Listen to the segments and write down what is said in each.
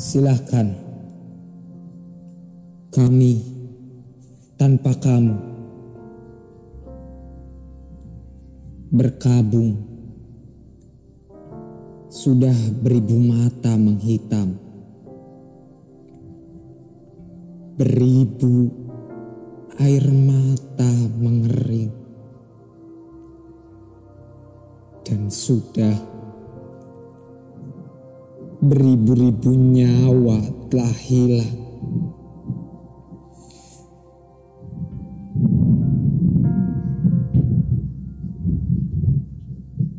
Silahkan kami tanpa kamu berkabung. Sudah beribu mata menghitam. Beribu air mata mengering. Dan sudah beribu-ribu nyawa telah hilang.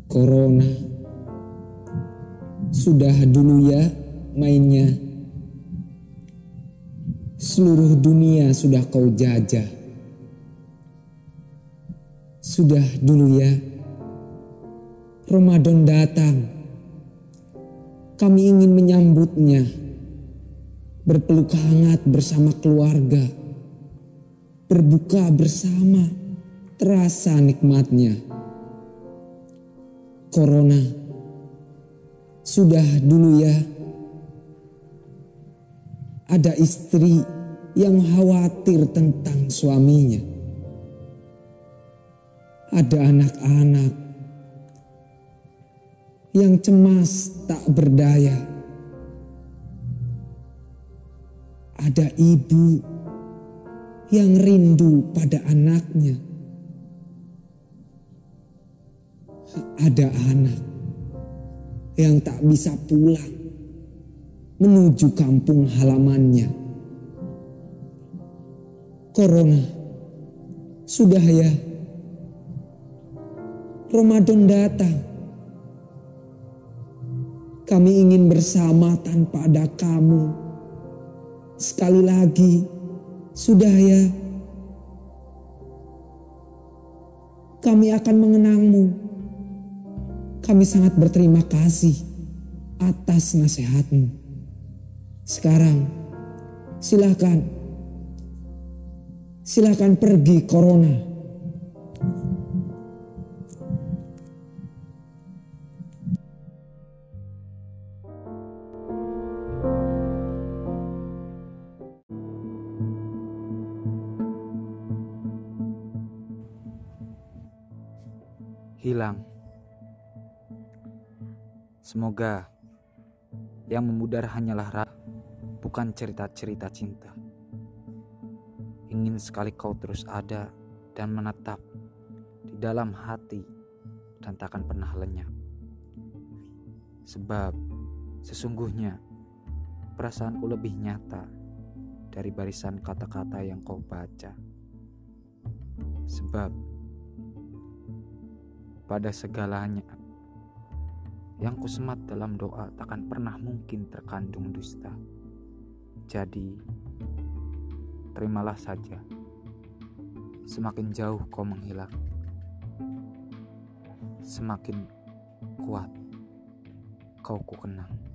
Corona sudah dulu ya mainnya. Seluruh dunia sudah kau jajah. Sudah dulu ya. Ramadan datang kami ingin menyambutnya, berpeluk hangat bersama keluarga, berbuka bersama, terasa nikmatnya. Corona sudah dulu ya, ada istri yang khawatir tentang suaminya. Ada anak-anak yang cemas tak berdaya. Ada ibu yang rindu pada anaknya. Ada anak yang tak bisa pulang menuju kampung halamannya. Corona sudah ya. Ramadan datang kami ingin bersama tanpa ada kamu. Sekali lagi, sudah ya. Kami akan mengenangmu. Kami sangat berterima kasih atas nasihatmu. Sekarang, silakan. Silakan pergi corona. Hilang. Semoga yang memudar hanyalah rah, bukan cerita-cerita cinta. Ingin sekali kau terus ada dan menetap di dalam hati dan takkan pernah lenyap. Sebab sesungguhnya perasaanku lebih nyata dari barisan kata-kata yang kau baca. Sebab pada segalanya. Yang kusemat dalam doa takkan pernah mungkin terkandung dusta. Jadi, terimalah saja. Semakin jauh kau menghilang, semakin kuat kau ku kenang.